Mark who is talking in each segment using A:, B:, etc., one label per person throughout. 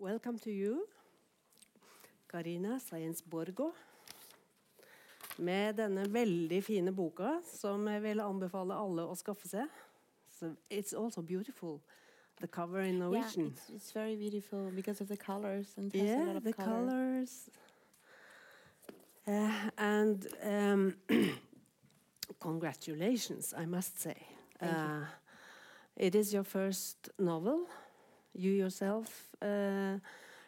A: Welcome to you, Karina Sainz Borgo, med denne veldig fine boka som jeg vil anbefale alle å skaffe seg. So it's also beautiful, the cover in Norwegian.
B: Yeah, it's, it's very beautiful because of the colors and
A: yeah,
B: a lot of
A: the
B: color.
A: colors. Uh, and um, congratulations, I must say. Uh, it is your first novel. You yourself, uh,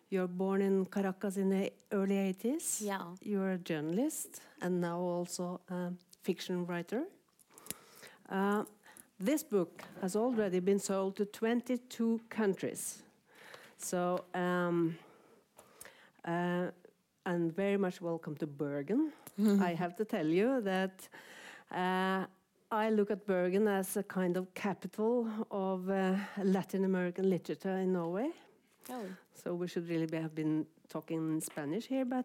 A: you're born in Caracas in the early 80s.
B: Yeah.
A: You're a journalist and now also a fiction writer. Uh, this book has already been sold to 22 countries. So, um, uh, and very much welcome to Bergen. I have to tell you that uh, I look at Bergen as a kind of capital of uh, Latin American literature in Norway.
B: Oh.
A: So we should really be, have been talking Spanish here, but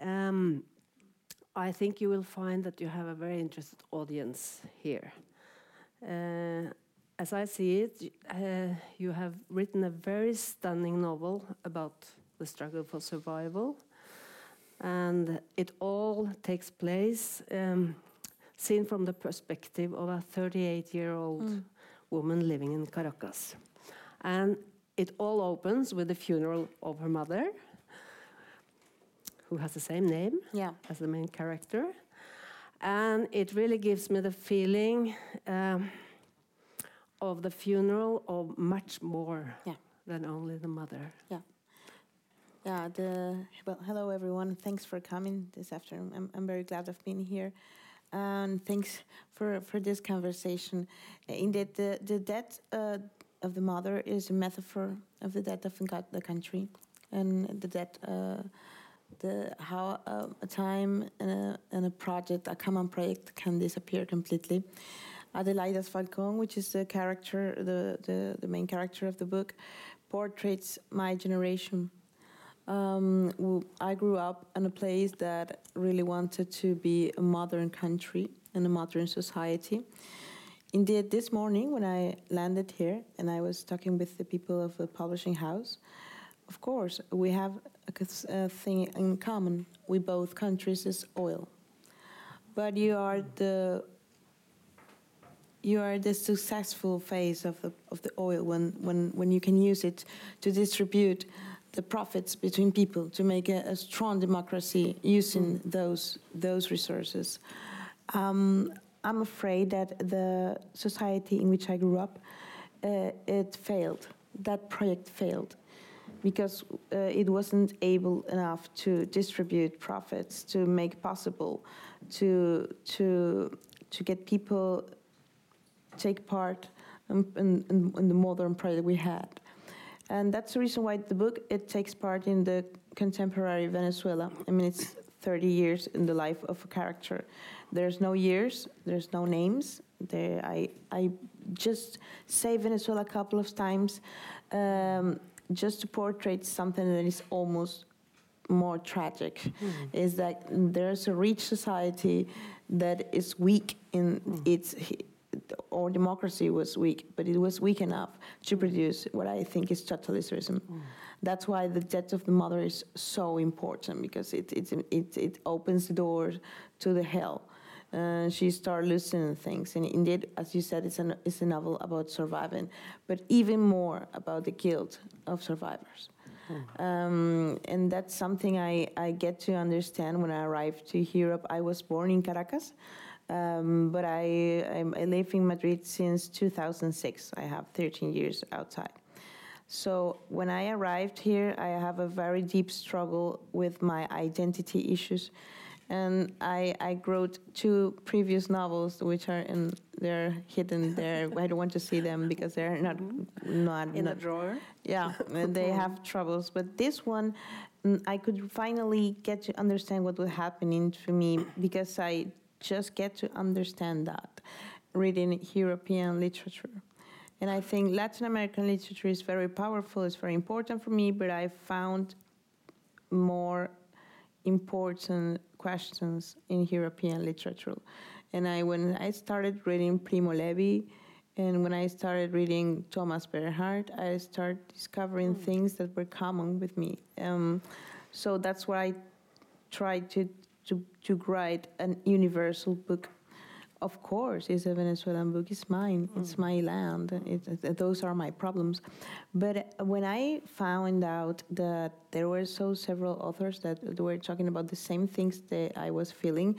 A: um, I think you will find that you have a very interested audience here. Uh, as I see it, uh, you have written a very stunning novel about the struggle for survival, and it all takes place. Um, seen from the perspective of a 38 year old mm. woman living in Caracas. And it all opens with the funeral of her mother, who has the same name
B: yeah.
A: as the main character. And it really gives me the feeling um, of the funeral of much more
B: yeah.
A: than only the mother.
B: Yeah. Yeah, the, well, hello everyone. Thanks for coming this afternoon. I'm, I'm very glad I've been here and thanks for, for this conversation. Indeed, the, the death uh, of the mother is a metaphor of the death of the country and the death, uh, the, how uh, a time and a, and a project, a common project, can disappear completely. Adelaida Falcon, which is the character, the, the, the main character of the book, portraits my generation um, I grew up in a place that really wanted to be a modern country and a modern society. Indeed, this morning when I landed here and I was talking with the people of the publishing house, of course, we have a, thing in common with both countries is oil. But you are the you are the successful phase of the of the oil when when when you can use it to distribute the profits between people to make a, a strong democracy using those those resources. Um, I'm afraid that the society in which I grew up, uh, it failed. That project failed because uh, it wasn't able enough to distribute profits to make possible to to to get people take part in, in, in the modern project we had. And that's the reason why the book it takes part in the contemporary Venezuela. I mean, it's 30 years in the life of a character. There's no years, there's no names. There, I, I just say Venezuela a couple of times um, just to portray something that is almost more tragic. Mm. Is that there's a rich society that is weak in mm. its or democracy was weak, but it was weak enough to produce what I think is totalitarianism. Mm. That's why the death of the mother is so important because it it it, it opens the door to the hell. Uh, she started losing things, and indeed, as you said, it's, an, it's a novel about surviving, but even more about the guilt of survivors. Mm. Um, and that's something I, I get to understand when I arrived to Europe. I was born in Caracas, um, but I, I live in Madrid since 2006. I have 13 years outside. So when I arrived here, I have a very deep struggle with my identity issues. And I, I wrote two previous novels, which are in they're hidden there. I don't want to see them because they're not not
A: in
B: not,
A: a drawer.
B: Yeah, and they have troubles. But this one, mm, I could finally get to understand what was happening to me because I just get to understand that reading European literature. And I think Latin American literature is very powerful, it's very important for me, but I found more important questions in European literature. And I, when I started reading Primo Levi And when I started reading Thomas Bernhard, I started discovering things that were common with me. Um, so that's why I tried to, to, to write an universal book. Of course, it's a Venezuelan book. It's mine. It's my land. It, it- those are my problems. But when I found out that there were so several authors that were talking about the same things that I was feeling,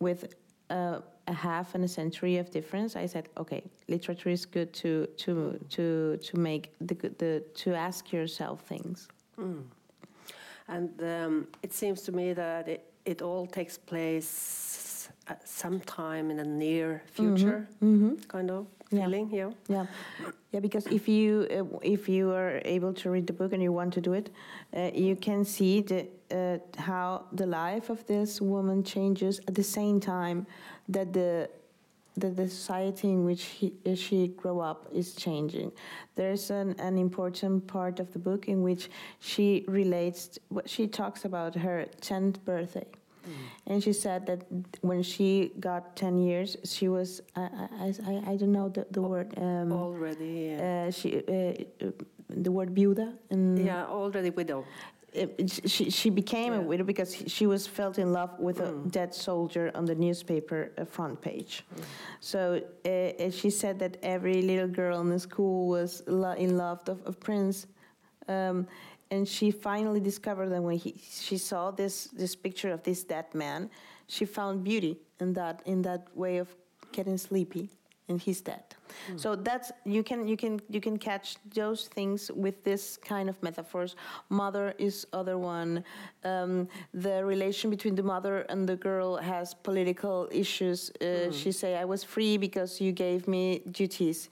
B: with uh, a half and a century of difference, I said, okay, literature is good to to to to make the the to ask yourself things.
A: And um, it seems to me that it, it all takes place at some time in the near future, kind of
B: Yeah.
A: feeling, yeah.
B: Yeah, yeah. Because if you uh, if you are able to read the book and you want to do it, uh, you can see the, uh, how the life of this woman changes at the same time that the that the society in which he, she grew up is changing. There's an, an important part of the book in which she relates. What she talks about her tenth birthday. And she said that when she got 10 years, she was, I, I, I, I don't know the, the word. Um,
A: Already, uh,
B: uh, she, uh, uh, the word viuda. And
A: yeah, already widow.
B: It- she, she became a widow because she was felt in love with a dead soldier on the newspaper uh, front page. So uh, uh, she said that every little girl in the school was lo- in love of, of Prince. Um, and she finally discovered that when he, she saw this, this picture of this dead man, she found beauty in that, in that way of getting sleepy and he's dead. So that's you can you can you can catch those things with this kind of metaphors. Mother is other one. Um, the relation between the mother and the girl has political issues. Uh, She say, "I was free because you gave me duties.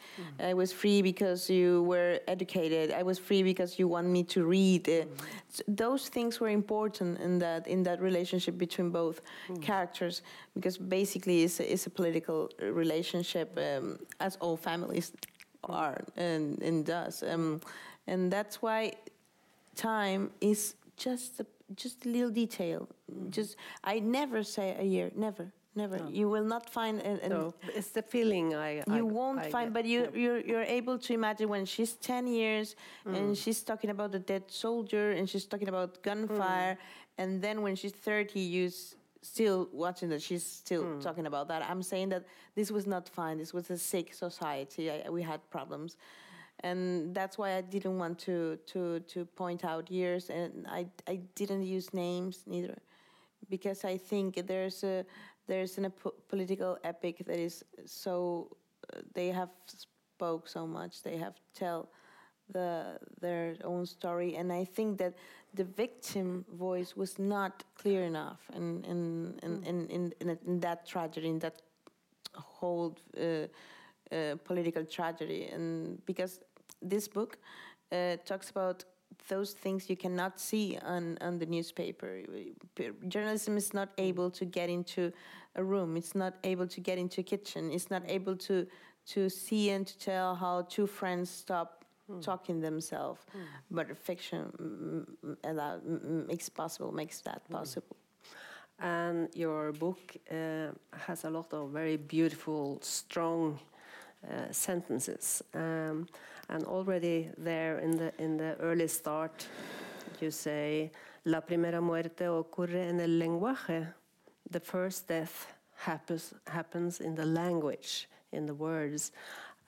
B: I was free because you were educated. I was free because you want me to read." Uh, s- those things were important in that in that relationship between both characters because basically it's a, it's a political relationship um, as all families are and, and does um, and that's why time is just a, just a little detail just i never say a year never never you will not find an, an
A: So it's the feeling I. I
B: you won't
A: I
B: find,
A: get,
B: but you, you're, you're able to imagine when she's 10 years
A: Mm.
B: and she's talking about a dead soldier and she's talking about gunfire.
A: Mm.
B: And then when she's 30, you still watching that she's still
A: Mm.
B: talking about that. I'm saying that this was not fine. This was a sick society. I, we had problems. And that's why I didn't want to, to, to point out years. And I, I didn't use names neither because I think there's a there's an, a po- political epic that is so uh, they have spoke so much they have tell the their own story and I think that the victim voice was not clear enough in in in in, in, in, in that tragedy in that whole uh, uh, political tragedy and because this book uh, talks about those things you cannot see on, on the newspaper. Journalism is not able to get into a room. It's not able to get into a kitchen. It's not able to to see and to tell how two friends stop talking themselves. But fiction mm, mm, allow, mm, mm, makes possible makes that possible.
A: And your book uh, has a lot of very beautiful, strong uh, sentences. Um, and already there in the in the early start, you say, "La primera muerte ocurre en el lenguaje." The first death happens happens in the language, in the words.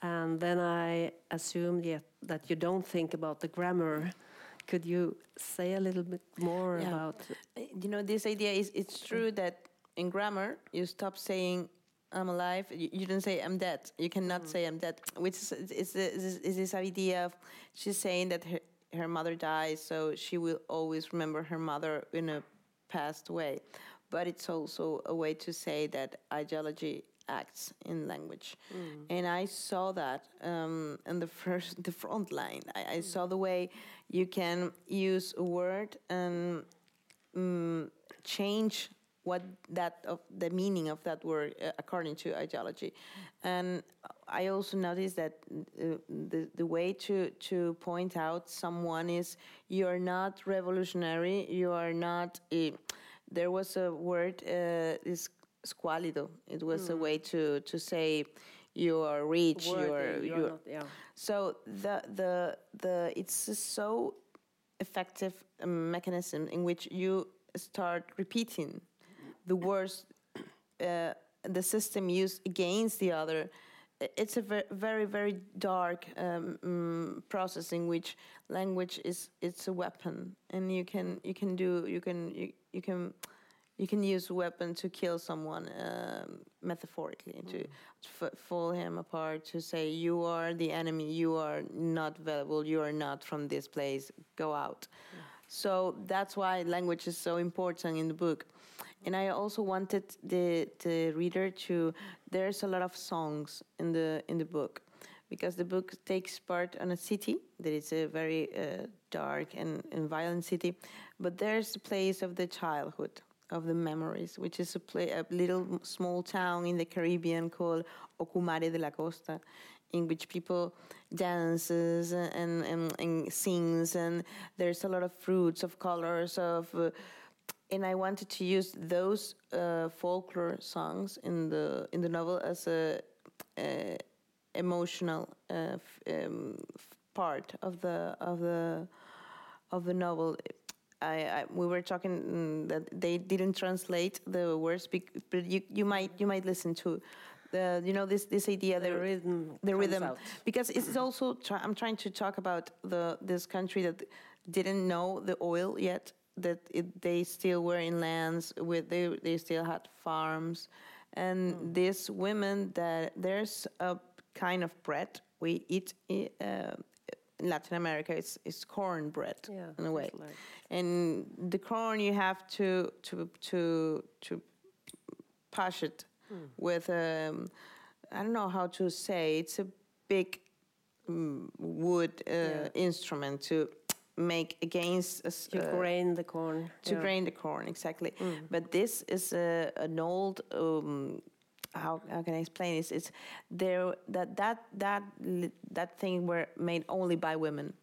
A: And then I assume yet that you don't think about the grammar. Could you say a little bit more
B: Yeah.
A: about?
B: Uh, You know, this idea is it's true that in grammar you stop saying I'm alive. You, you don't say I'm dead. You cannot say I'm dead, which is is, is, is this idea of she's saying that her her mother dies, so she will always remember her mother in a past way. But it's also a way to say that ideology acts in language, and I saw that um, in the first the front line. I, I saw the way you can use a word and mm, change what that of the meaning of that word uh, according to ideology. And i also noticed that uh, the the way to to point out someone is you're not revolutionary you are not a, there was a word uh, is escuálido it was a way to to say you are rich,
A: Worthy,
B: you're,
A: you're
B: you're
A: not, yeah.
B: so the the the it's so effective um, mechanism in which you start repeating the words uh, the system used against the other. It's a very very very dark um, mm, process in which language is it's a weapon, and you can you can do you can you, you can you can use a weapon to kill someone um, metaphorically to f- fall him apart to say you are the enemy. You are not valuable. You are not from this place. Go out. So that's why language is so important in the book. And i also wanted the the reader to there's a lot of songs in the in the book because the book takes part on a city that is a very uh, dark and, and violent city but there's a place of the childhood of the memories, which is a, play, a little small town in the Caribbean called Ocumare de la Costa, in which people dances and, and, and sings, and there's a lot of fruits, of colors, of. Uh, and I wanted to use those uh, folklore songs in the in the novel as a, uh emotional uh, um, part of the of the of the novel. I, I we were talking mm, that they didn't translate the words, but you, you might you might listen to the you know this this idea
A: The
B: that
A: rhythm
B: the rhythm.
A: out.
B: because it's also try, I'm trying to talk about the this country that didn't know the oil yet that it, they still were in lands with they they still had farms. And these women that there's a kind of bread we eat uh, in Latin America it's it's corn bread
A: Yeah,
B: in a way
A: like-
B: and the corn you have to to to to push it with um, I don't know how to say it's a big mm, wood uh,
A: Yeah.
B: instrument to make against a s-
A: You
B: uh,
A: grain the corn.
B: to
A: yeah.
B: grain the corn exactly but this is a, an old um, how, how can I explain this? It's there that that that that thing were made only by women,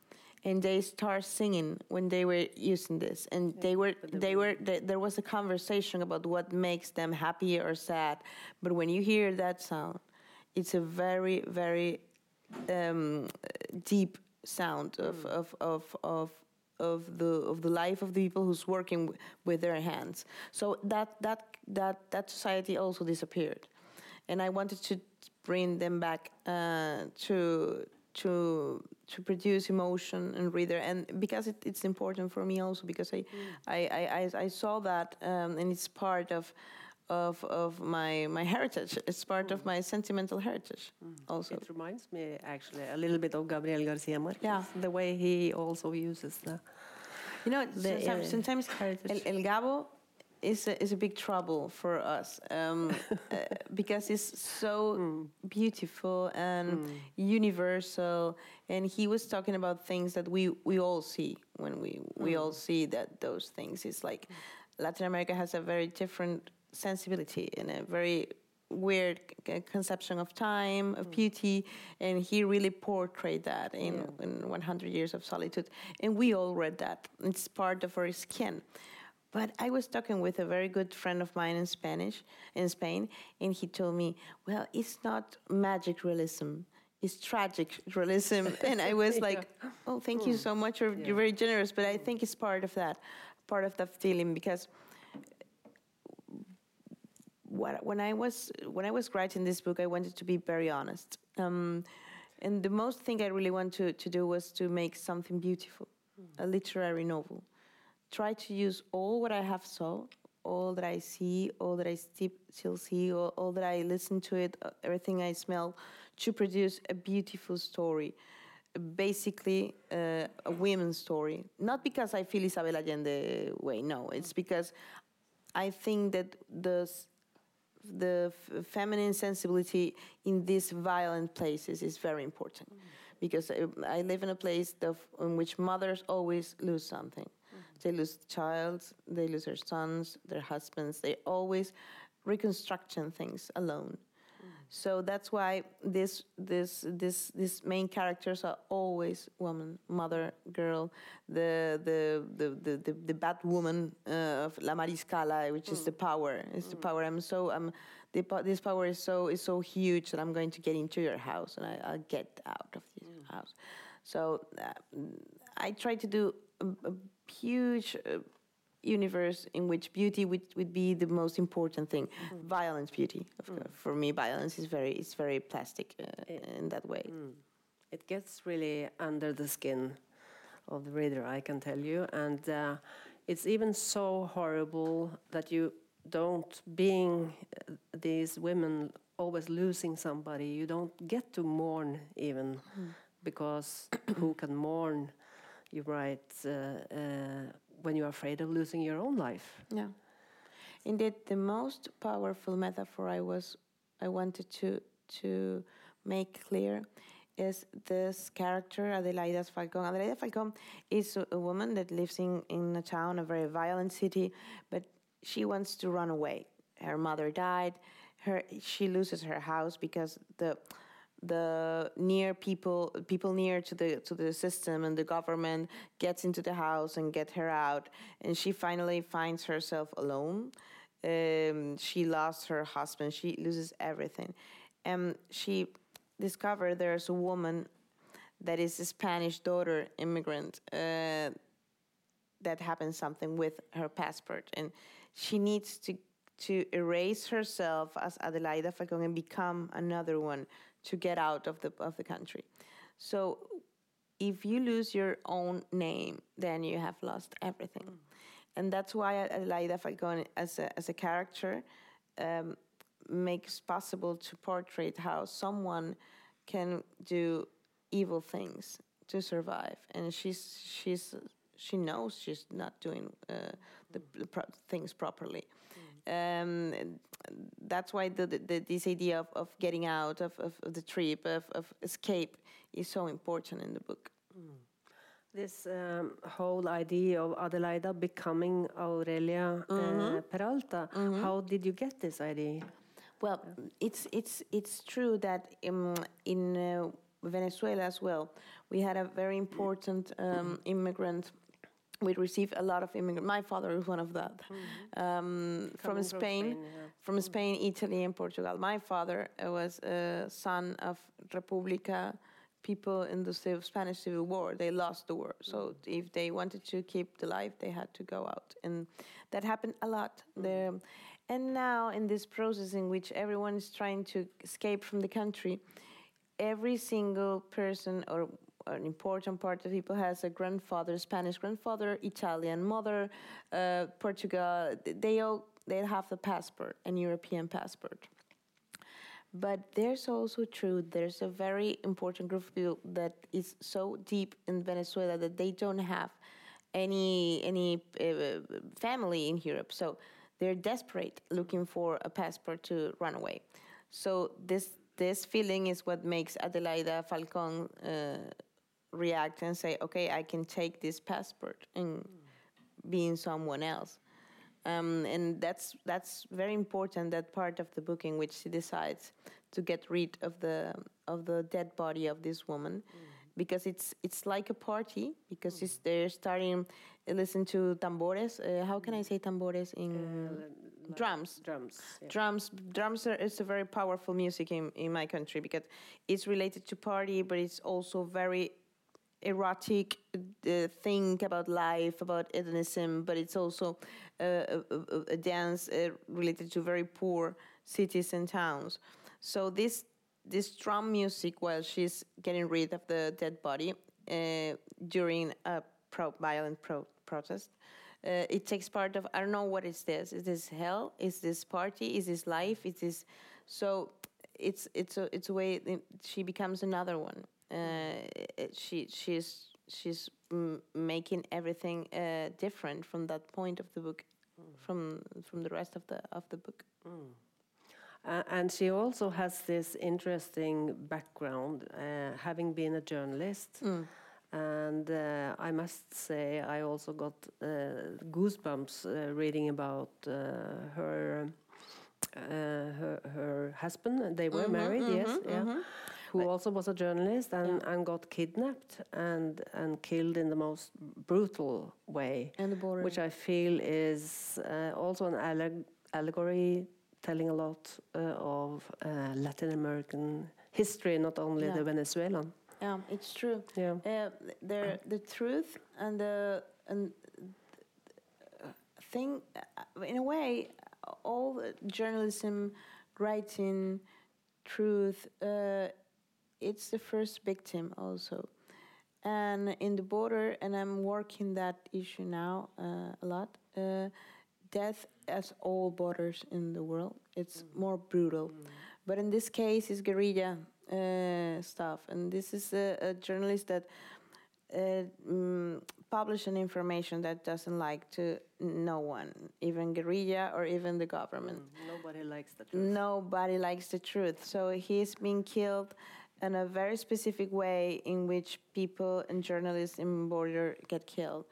B: and they start singing when they were using this, and they were they were th- there was a conversation about what makes them happy or sad, but when you hear that sound, it's a very very um, deep sound of, of, of, of, of, the, of the life of the people who's working w- with their hands. So that, that, that, that society also disappeared. And I wanted to bring them back uh, to, to, to produce emotion and reader. And because it, it's important for me also, because I, I, I, I, I saw that um, and it's part of, of, of my, my heritage. It's part of my sentimental heritage also.
A: It reminds me actually a little bit of Gabriel Garcia Marquez.
B: Yeah.
A: The way he also uses the.
B: You know,
A: The,
B: sometimes,
A: uh,
B: sometimes El. El Gabo is a, is a big trouble for us um, uh, because it's so beautiful and universal. And he was talking about things that we, we all see when we, we all see that those things. It's like Latin America has a very different sensibility and a very weird conception of time, of beauty, and he really portrayed that in, in 100 Years of Solitude. And we all read that. It's part of our skin. But I was talking with a very good friend of mine in Spanish, in Spain, and he told me, "Well, it's not magic realism; it's tragic realism." and I was like, "Oh, thank you so much. You're, you're very generous." But I think it's part of that, part of that feeling because what, when I was when I was writing this book, I wanted to be very honest. Um, and the most thing I really wanted to, to do was to make something beautiful, a literary novel. Try to use all what I have saw, all that I see, all that I still see, all, all that I listen to it, uh, everything I smell, to produce a beautiful story. Basically, uh, a women's story. Not because I feel Isabel Allende way, no. It's because I think that the the f- feminine sensibility in these violent places is very important because I, I live in a place of, in which mothers always lose something. They lose child, they lose their sons, their husbands. They always reconstruction things alone. So that's why this this this these main characters are always woman, mother, girl, the the the the the, the bad woman uh, of La Mariscala, which is the power. It's the power. I'm so I'm the, this power is so is so huge that I'm going to get into your house and I, I'll get out of this house. So uh, I try to do a, huge. Uh, universe in which beauty would, would be the most important thing violence beauty of course. for me violence is very it's very plastic uh, in that way
A: It gets really under the skin of the reader, I can tell you. And uh, it's even so horrible that you don't, being uh, these women always losing somebody, you don't get to mourn even, because who can mourn, you write, uh, uh, when you're afraid of losing your own life.
B: yeah indeed the most powerful metaphor i was i wanted to to make clear is this character Adelaida Falcón. Adelaida Falcón is a, a woman that lives in, in a town, a very violent city, but she wants to run away. Her mother died. Her she loses her house because the the near people people near to the to the system and the government gets into the house and get her out. And she finally finds herself alone. Um, she lost her husband. She loses everything. And she discovered there's a woman that is a spanish daughter immigrant uh, that happens something with her passport. And she needs to to erase herself as Adelaida Falcón and become another one to get out of the of the country. So if you lose your own name, then you have lost everything. And that's why Adelaida Falcón as a, as a character um, makes possible to portray how someone can do evil things to survive. And she's, she's, she knows she's not doing uh, the, the pro- things properly. Um, and that's why the, the, this idea of, of getting out of, of, of the trip, of, of escape, is so important in the book.
A: This um, whole idea of Adelaida becoming Aurelia uh, Peralta, how did you get this idea?
B: Well, it's it's it's true that in in uh, Venezuela as well, we had a very important um, immigrant. We received a lot of immigrants. My father is one of that, mm-hmm. um, from
A: Coming from
B: Spain,
A: Spain, yeah.
B: from mm-hmm. Spain, Italy, and Portugal. My father was a son of República people in the Civ- Spanish Civil War. They lost the war, so mm-hmm. if they wanted to keep the life, they had to go out, and that happened a lot there. And now, in this process in which everyone is trying to escape from the country, every single person or an important part of people has a grandfather, Spanish grandfather, Italian mother, uh, Portugal. They all they have the passport, an European passport. But there's also true. There's a very important group of people that is so deep in Venezuela that they don't have any any uh, family in Europe. So they're desperate, looking for a passport to run away. So this this feeling is what makes Adelaida Falcón uh, react and say, "Okay, I can take this passport and being someone else." Um, and that's that's very important. That part of the book in which she decides to get rid of the of the dead body of this woman, because it's it's like a party because it's, they're starting to listen to tambores. Uh, how can I say tambores in drums?
A: Drums. yeah.
B: drums drums are, is a very powerful music in, in my country because it's related to party but it's also very erotic uh, thing about life about hedonism but it's also uh, a, a, dance uh, related to very poor cities and towns so this this drum music while she's getting rid of the dead body uh, during a pro violent pro- protest uh, it takes part of I don't know what is this. Is this hell? Is this party? Is this life? Is this so? It's it's a it's a way she becomes another one. Uh, it- she she's she's making everything uh, different from that point of the book, from from the rest of the of the book.
A: Uh, and she also has this interesting background, uh, having been a journalist. And uh, I must say, I also got uh, goosebumps uh, reading about uh, her her, her husband. They were
B: Mhm,
A: married, yes,
B: mhm,
A: yeah,
B: mhm.
A: Who also was a journalist and,
B: Yeah.
A: and got kidnapped and and killed in the most brutal way,
B: And the border.
A: which I feel is uh, also an alleg- allegory telling a lot uh, of uh, Latin American history, not only
B: Yeah.
A: the Venezuelan.
B: yeah, it's true.
A: Yeah.
B: Uh, the the truth and the and thing uh, in a way all the journalism writing truth uh, it's the first victim also. And in the border and i'm working that issue now uh, a lot uh, death as all borders in the world. It's more brutal. But in this case it's guerrilla uh, stuff. And this is a, a journalist that uh, mm, publish an information that doesn't like to no one, even guerrilla or even the government.
A: Nobody likes the truth.
B: Nobody likes the truth. So he's being killed in a very specific way in which people and journalists in border get killed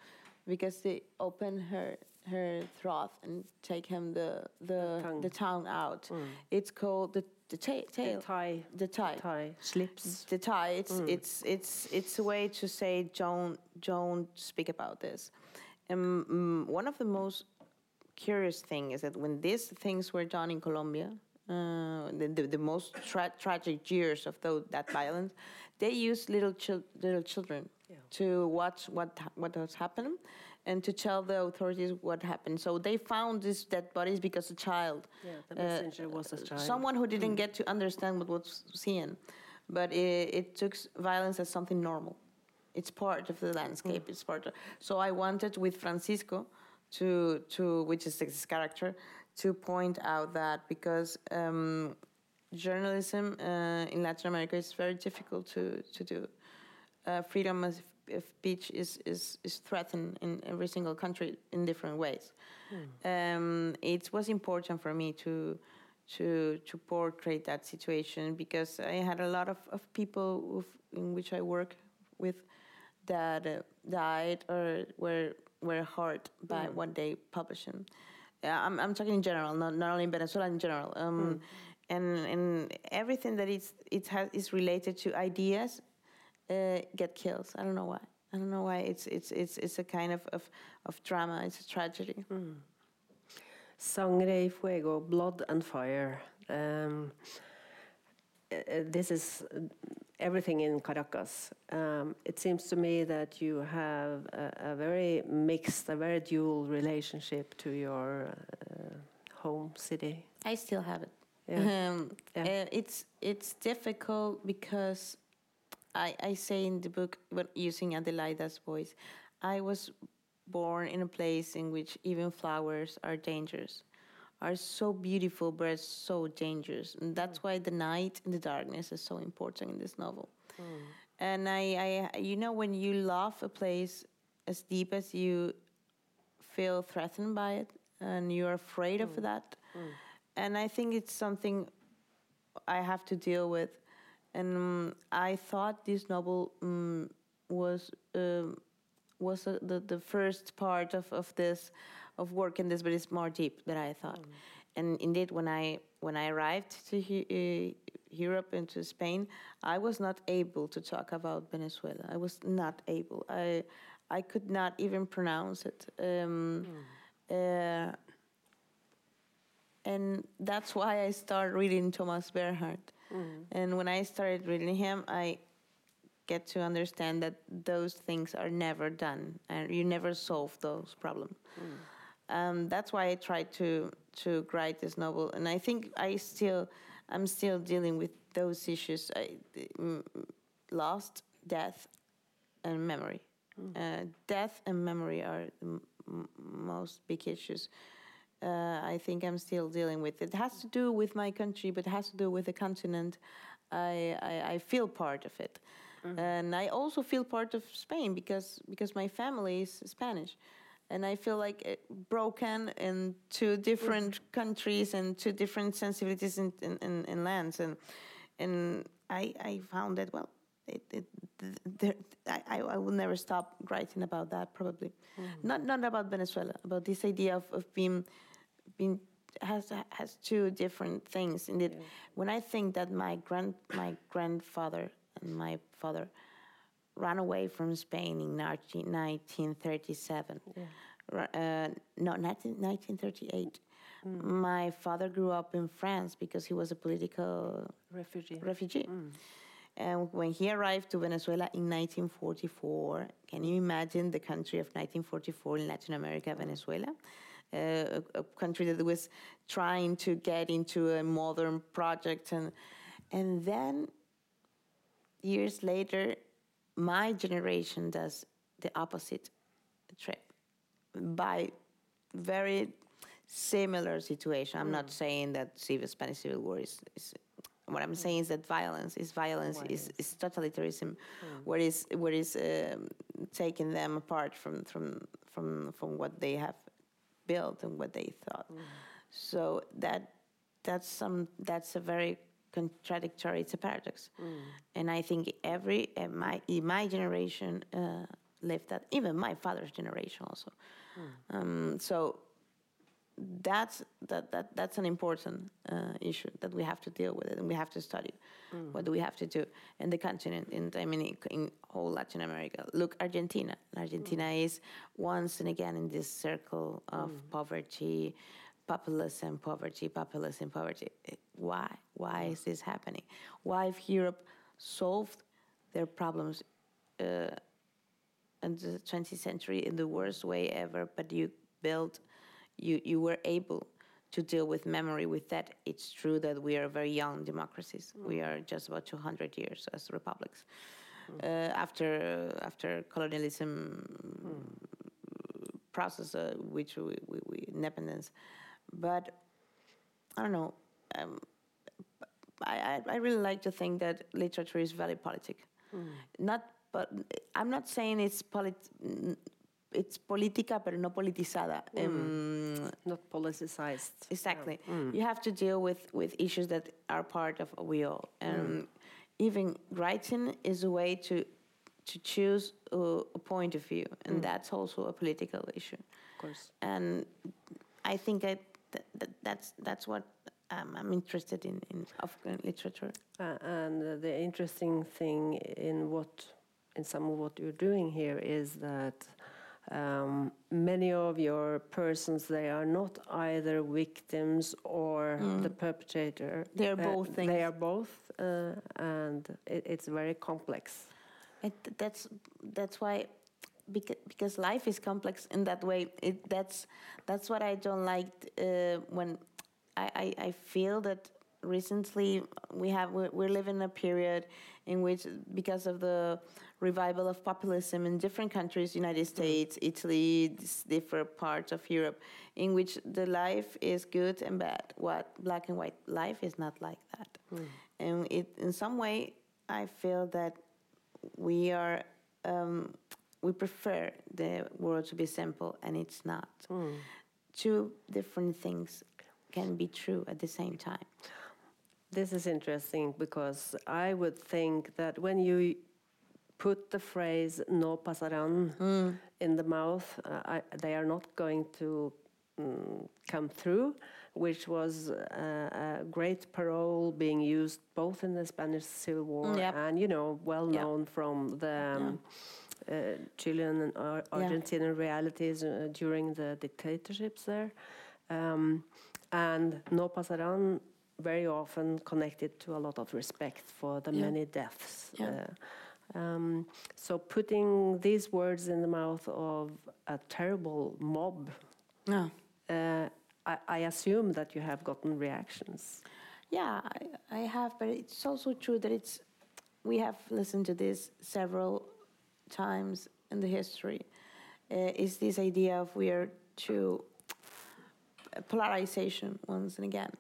B: because they open her her throat and take him the the
A: tongue.
B: the tongue out.
A: Mm.
B: It's called the the ta-
A: The tie,
B: the tie
A: tie slips.
B: the tie it's
A: Mm.
B: it's it's it's a way to say don't don't speak about this and mm, one of the most curious thing is that when these things were done in colombia uh, the, the, the most tra- tragic years of those, that violence they used little chil- little children
A: Yeah.
B: to watch what what was happening and to tell the authorities what happened so they found these dead bodies because a child
A: Yeah, the
B: uh,
A: was a child.
B: someone who didn't get to understand what was seen, but it, it took violence as something normal. It's part of the landscape. It's part. Of, so I wanted with Francisco to to which is his character to point out that because um, journalism uh, in Latin America is very difficult to to do. Uh, freedom of, of speech is, is is threatened in every single country in different ways um, it was important for me to to to portray that situation because I had a lot of, of people with, in which I work with that uh, died or were were hurt by what they publishing. Yeah, I'm I'm talking in general, not not only in Venezuela in general. Um, And and everything that is it has is related to ideas uh, get killed. I don't know why. I don't know why. It's it's it's it's a kind of of, of drama. It's a tragedy.
A: Sangre y fuego, blood and fire. Um, this is uh, everything in Caracas. Um, it seems to me that you have a, a very mixed, a very dual relationship to your uh, home city.
B: I still have it.
A: Yeah.
B: Um,
A: Yeah.
B: uh, it's it's difficult because I I say in the book, but using Adelaida's voice, I was born in a place in which even flowers are dangerous, are so beautiful but so dangerous, and that's why the night and the darkness is so important in this novel. And I, I, you know, when you love a place as deep as you feel threatened by it, and you're afraid of that, and I think it's something I have to deal with. And um, I thought this novel um, was um, was uh, the the first part of, of this of work in this, but it's more deep than I thought. And indeed, when I when I arrived to he, uh, Europe and to Spain, I was not able to talk about Venezuela. I was not able. I I could not even pronounce it. Um, uh, and that's why I started reading Thomas Bernhard. And when I started reading him, I get to understand that those things are never done, and you never solve those problems. Um, that's why I tried to to write this novel, and I think I still I'm still dealing with those issues: I, mm, lost, death, and memory. Uh, death and memory are the most big issues uh, I think I'm still dealing with. It has to do with my country, but it has to do with the continent. I, I, I feel part of it. And I also feel part of Spain because, because my family is Spanish. And I feel like it broken in two different countries and two different sensibilities in, in, in, in lands. And, and I, I found that, well, it, it, there, I, I I will never stop writing about that probably. Mm. Not, not about Venezuela, about this idea of, of being being has has two different things. In it,
A: Yeah.
B: when I think that my grand my grandfather and my father ran away from Spain in 19, 1937.
A: Yeah.
B: Uh, no, 19, 1938. My father grew up in France because he was a political
A: Refugee.
B: refugee. And when he arrived to Venezuela in 1944, can you imagine the country of 1944 in Latin America, Venezuela? Uh, a, a country that was trying to get into a modern project. And, and then years later, my generation does the opposite trip by very similar situation. I'm not mm. saying that civil Spanish Civil War is, is what I'm mm. saying is that violence is violence, is, is? totalitarianism, mm. what is what is um, taking them apart from from from from what they have built and what they thought. So that that's some that's a very contradictory. It's a paradox, and I think every uh, my in my generation uh, lived that. Even my father's generation also. Um, so that's that, that that's an important uh, issue that we have to deal with it and we have to study. What do we have to do in the continent in I mean in, in whole Latin America? Look Argentina. Argentina is once and again in this circle of poverty populism poverty populism poverty Eh, why why is this happening why if Europe solved their problems uh, in the 20th century in the worst way ever, but you built, you, you were able to deal with memory with that. It's true that we are very young democracies. We are just about 200 years as republics. Uh, after after colonialism process, uh, which we, we, we independence, but I don't know. Um, I, I I really like to think that literature is very politic. Not, but I'm not saying it's polit. It's política, pero no politizada. Um,
A: Not politicized.
B: Exactly. You have to deal with, with issues that are part of we all. And even writing is a way to to choose a, a point of view, and that's also a political issue.
A: Of course.
B: And I think that, that, that that's that's what um, I'm interested in in Afghan literature.
A: Uh, and uh, the interesting thing in what, in some of what you're doing here is that um, many of your persons they are not either victims or the perpetrator.
B: They are
A: Uh,
B: both things.
A: They are both, uh, and it, it's very complex.
B: It, that's that's why because, because life is complex in that way. It, that's that's what I don't like uh, when I, I, I feel that recently we have we're, we're living in a period in which because of the revival of populism in different countries united states italy different parts of europe in which the life is good and bad. What black and white life is not like that. And it in some way i feel that we are um, we prefer the world to be simple and it's not. Two different things can be true at the same time.
A: This is interesting because I would think that when you put the phrase "no pasarán" in the mouth, uh, I, they are not going to mm, come through, which was uh, a great parole being used both in the Spanish Civil War
B: Yep.
A: and, you know, well
B: Yeah.
A: known from the um, uh, Chilean and Ar-
B: Yeah.
A: Argentinian realities uh, during the dictatorships there. Um, and no pasarán very often connected to a lot of respect for the
B: Yeah.
A: many deaths.
B: Yeah.
A: Uh, um, so putting these words in the mouth of a terrible mob, uh, I, I assume that you have gotten reactions.
B: Yeah, I, I have, but it's also true that it's we have listened to this several times in the history. Uh, is this idea of we are to polarization once and again?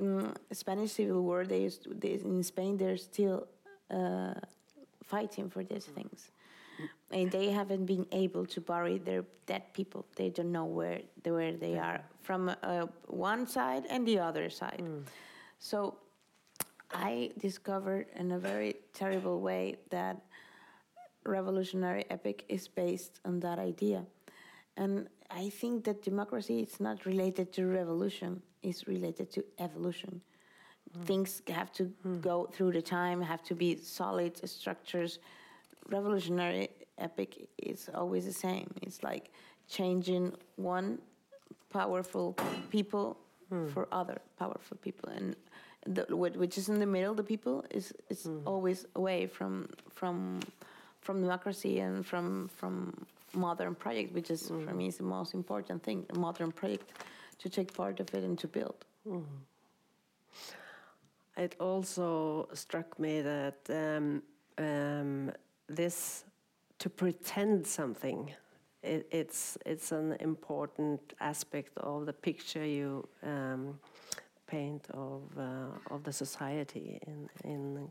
B: Mm, Spanish Civil War. They used to, they, in Spain. They're still uh, fighting for these things. And they haven't been able to bury their dead people. They don't know where they, where they are from uh, one side and the other side. So I discovered in a very terrible way that revolutionary epic is based on that idea. And I think that democracy is not related to revolution, it's related to evolution. Mm. Things have to mm. go through the time, have to be solid structures. Revolutionary epic is always the same. It's like changing one powerful people mm. for other powerful people. And the, which is in the middle, the people is, is mm. always away from from from democracy and from from modern project, which is mm. for me is the most important thing, a modern project, to take part of it and to build. Mm.
A: It also struck me that um, um, this to pretend something, it, it's it's an important aspect of the picture you um, paint of uh, of the society in in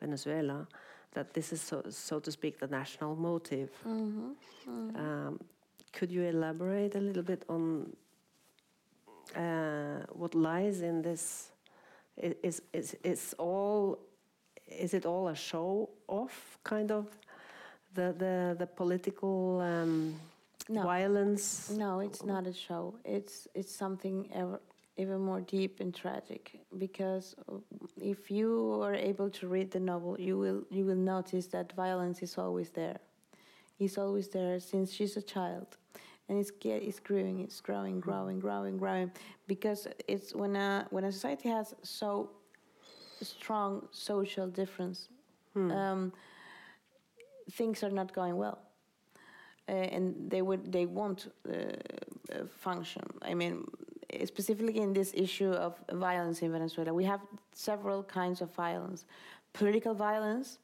A: Venezuela that this is, so, so to speak, the national motive. Mm -hmm. Mm -hmm. Um, could you elaborate a little bit on uh, what lies in this? Is, is, is, all, is it all a show off, kind of? The, the, the political um, no. violence?
B: No, it's not a show. It's, it's something ever, even more deep and tragic because if you are able to read the novel you will you will notice that violence is always there. It's always there since she's a child. And it's it's growing it's growing growing growing growing because it's when a when a society has so strong social difference hmm. um, things are not going well. Uh, and they would they won't uh, uh function. I mean specifically in this issue of violence in Venezuela, we have several kinds of violence. Political violence,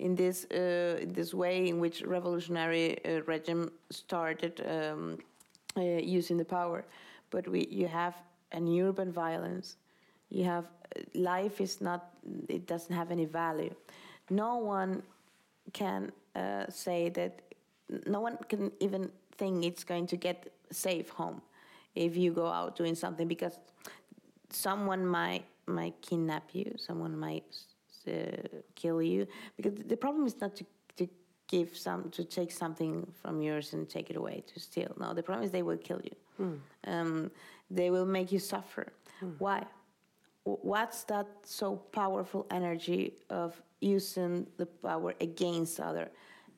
B: in this uh, this way in which revolutionary uh, regime started um, uh, using the power, but we you have an urban violence. You have life is not it doesn't have any value. No one can uh, say that. No one can even think it's going to get safe home if you go out doing something because someone might might kidnap you, someone might uh, kill you. Because the problem is not to to give some to take something from yours and take it away to steal. No, the problem is they will kill you. Mm. Um, they will make you suffer. Mm. Why? What's that so powerful energy of using the power against other?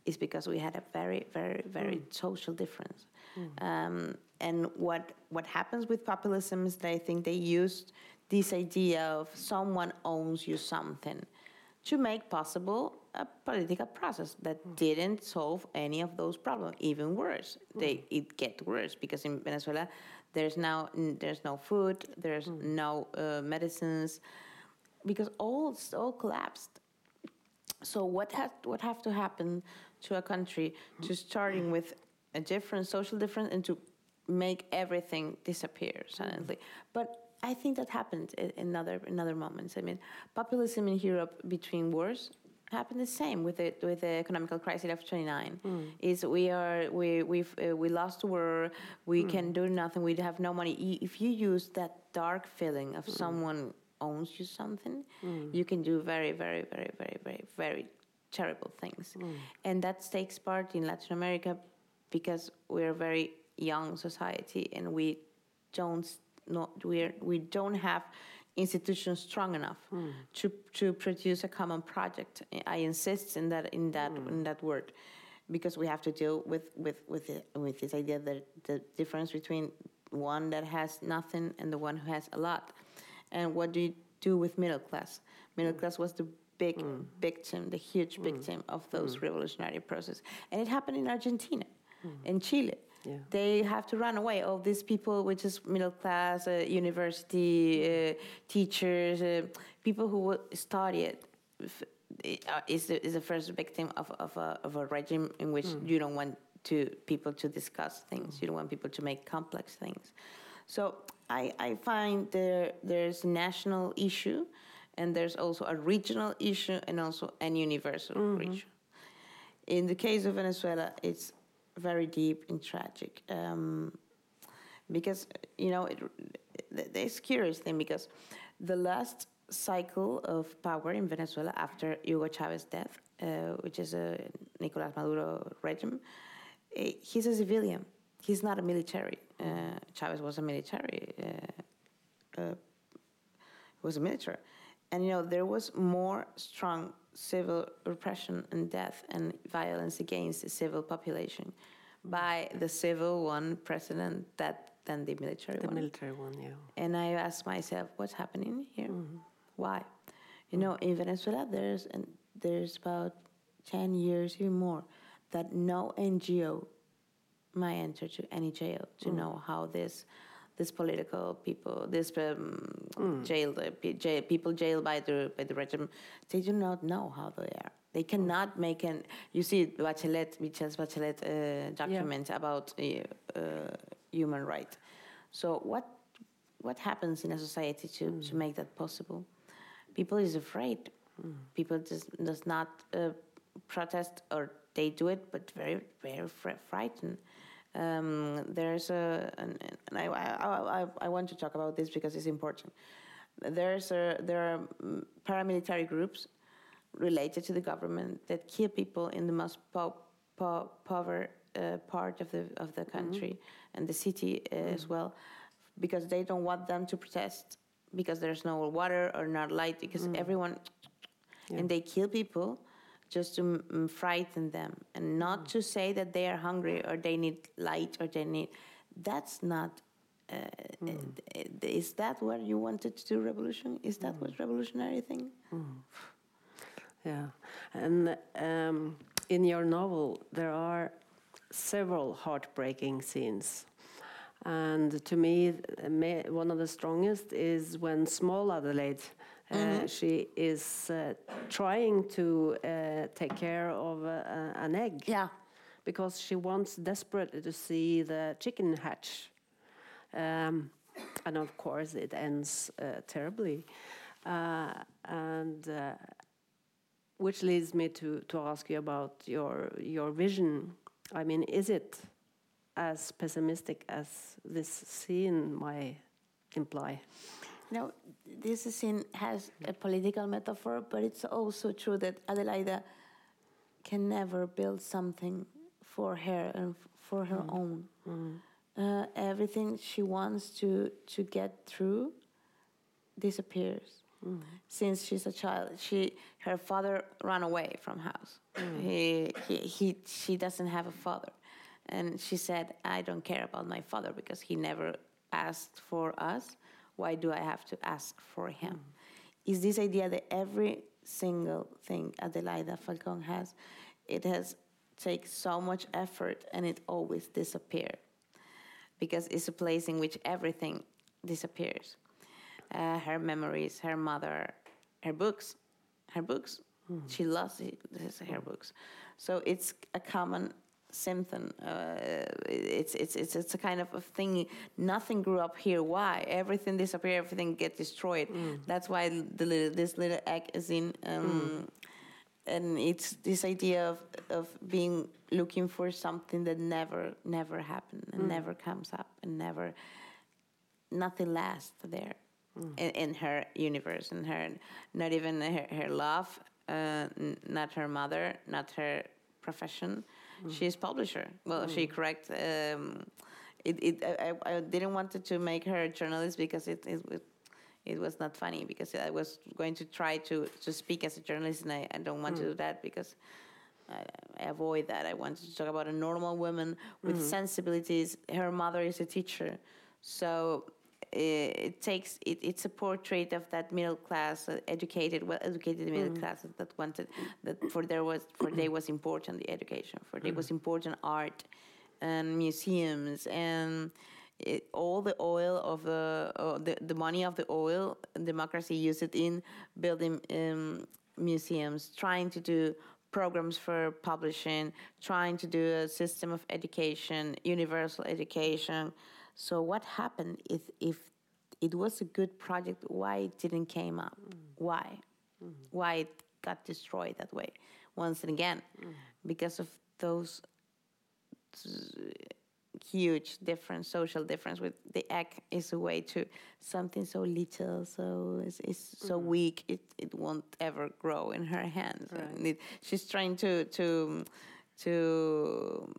B: Is because we had a very, very, very mm. social difference. Hmm. Um, and what what happens with populism is that I think they used this idea of someone owns you something to make possible a political process that mm. didn't solve any of those problems. Even worse, mm. they it get worse because in Venezuela there's now there's no food, there's mm. no uh, medicines, because all all collapsed. So what has what have to happen to a country to starting with a different social difference and to make everything disappear suddenly. But I think that happened in other in other moments. I mean, populism in Europe between wars happened the same with the with the economical crisis of 29 mm. is we are we we uh, we lost war we mm. can do nothing we have no money if you use that dark feeling of mm. someone owns you something hmm. you can do very very very very very very terrible things hmm. and that takes part in latin america because we're very young society and we don't not we we don't have institutions strong enough mm. to to produce a common project. I insist in that in that mm. in that word because we have to deal with with with it, with this idea that the difference between one that has nothing and the one who has a lot. And what do you do with middle class? Middle mm. class was the big hmm. victim, the huge hmm. victim of those hmm. revolutionary process, and it happened in Argentina, in Chile yeah. They have to run away. All these people, which is middle class, uh, university uh, teachers, uh, people who studied, uh, is the, is the first victim of, of, a, of a regime in which mm. you don't want to people to discuss things. Mm. You don't want people to make complex things. So I, I find there there's a national issue, and there's also a regional issue, and also an universal mm -hmm. issue. In the case of Venezuela, it's very deep and tragic. Um, because, you know, it, it, it's curious thing because the last cycle of power in Venezuela after Hugo Chavez's death, uh, which is a Nicolas Maduro regime, eh, he's a civilian. he's not a military. Uh, Chavez was a military. Uh, uh, was a military, and you know there was more strong civil repression and death and violence against the civil population by the civil one president that than the military
A: the
B: one.
A: military one, yeah.
B: And I asked myself, what's happening here?
A: Mm-hmm.
B: Why? You know, in Venezuela, there's and there's about ten years, even more, that no NGO might enter to any jail to
A: Mm.
B: know how this this political people, this um,
A: Mm.
B: jailed jail, people jailed by the by the regime, they do not know how they are. They cannot make an. You see, Bachelet, Michelle Bachelet uh, document about uh, uh, human right. So what what happens in a society to, to make that possible? People is afraid. People just does not uh, protest or they do it, but very very fr- frightened. Um, there's a and, and I, I, I, I want to talk about this because it's important. There's a, there are mm, paramilitary groups related to the government that kill people in the most po- po- poor uh, part of the of the country and the city uh, as well, because they don't want them to protest because there's no water or not light because everyone and they kill people just to mm, frighten them and not to say that they are hungry or they need light or they need that's not uh, uh, is that what you wanted to do revolution? Is that what revolutionary thing?
A: Yeah, and um, in your novel there are several heartbreaking scenes, and to me, one of the strongest is when small Adelaide. Uh, She is uh, trying to uh, take care of uh, an egg
B: yeah
A: because she wants desperately to see the chicken hatch. Um, and of course, it ends uh, terribly. Uh, and uh, which leads me to, to ask you about your, your vision. I mean, is it as pessimistic as this scene might imply?
B: No, this scene has a political metaphor, but it's also true that Adelaida can never build something for her and for her mm. own. Mm. Uh, everything she wants to to get through disappears. Mm. Since she's a child, she her father ran away from house. He, he he she doesn't have a father, and she said, "I don't care about my father because he never asked for us. Why do I have to ask for him?" Is this idea that every single thing Adelaida Falcon has, it has take so much effort and it always disappears because it's a place in which everything disappears. Uh, her memories, her mother, her books, her books. She loves it, this- her books. So it's a common symptom. Uh, it's, it's, it's, it's a kind of a thing. Nothing grew up here. Why? Everything disappeared, everything get destroyed. That's why the little, this little egg is in. Um, and it's this idea of, of being looking for something that never never happened and never comes up and never nothing lasts there in, in her universe and her not even her, her love uh, n- not her mother not her profession Mm-hmm. she's publisher well she mm-hmm. correct um, it, it I, I didn't want to make her a journalist because it, it, it was not funny because I was going to try to, to speak as a journalist and I, I don't want to mm. do that because I, I avoid that. I wanted to talk about a normal woman with mm-hmm. sensibilities. Her mother is a teacher. So it, it takes, it, it's a portrait of that middle class, uh, educated, well educated middle class that wanted, that for there was, for they was important the education, for they was important art and museums and it, all the oil of the, uh, the the money of the oil democracy used it in building um, museums trying to do programs for publishing trying to do a system of education universal education so what happened if if it was a good project why it didn't came up? Mm-hmm. Why? Mm-hmm. Why it got destroyed that way once and again? Mm-hmm. Because of those huge difference, social difference with the egg is a way to something so little, so it's, it's so weak, it, it won't ever grow in her hands. And it, she's trying to to to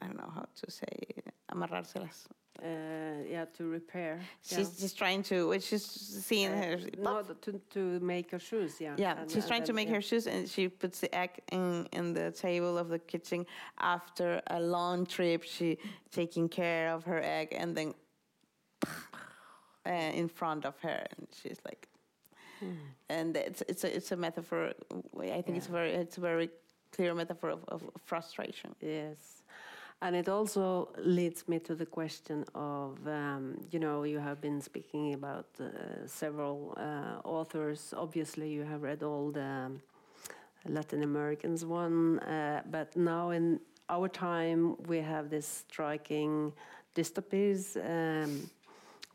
B: I don't know how to say amarrárselas.
A: Uh, yeah, to repair.
B: She's
A: yeah.
B: just trying to, she's seeing her.
A: No, to, to make her shoes, yeah.
B: Yeah,
A: And-
B: she's trying to make
A: yeah.
B: her shoes, and she puts the egg in in the table of the kitchen after a long trip. She taking care of her egg, and then uh, in front of her, and she's like, and it's it's a it's a metaphor. I think it's very it's a very clear metaphor of, of frustration.
A: Yes. And it also leads me to the question of, um, you know, you have been speaking about uh, several uh, authors. Obviously, you have read all the um, Latin Americans one, uh, but now in our time, we have this striking dystopies. Um,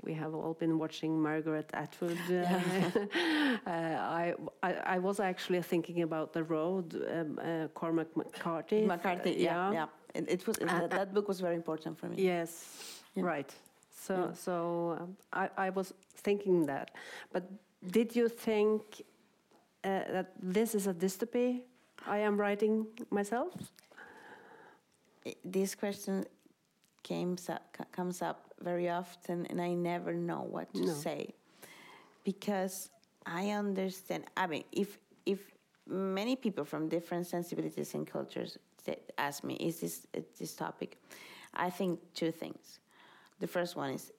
A: we have all been watching Margaret Atwood. Uh, uh, I, I I was actually thinking about the road, um, uh, Cormac McCarthy.
B: McCarthy, yeah, yeah. It, it was that, that book was very important for me.
A: Yes,
B: Yeah.
A: right. So,
B: Yeah.
A: so um, I, I was thinking that. But did you think uh, that this is a dystopy I am writing myself?
B: This question comes up, comes up very often, and I never know what to
A: No.
B: say because I understand. I mean, if if many people from different sensibilities and cultures that ask me, "Is this uh, this topic?" I think two things. The first one is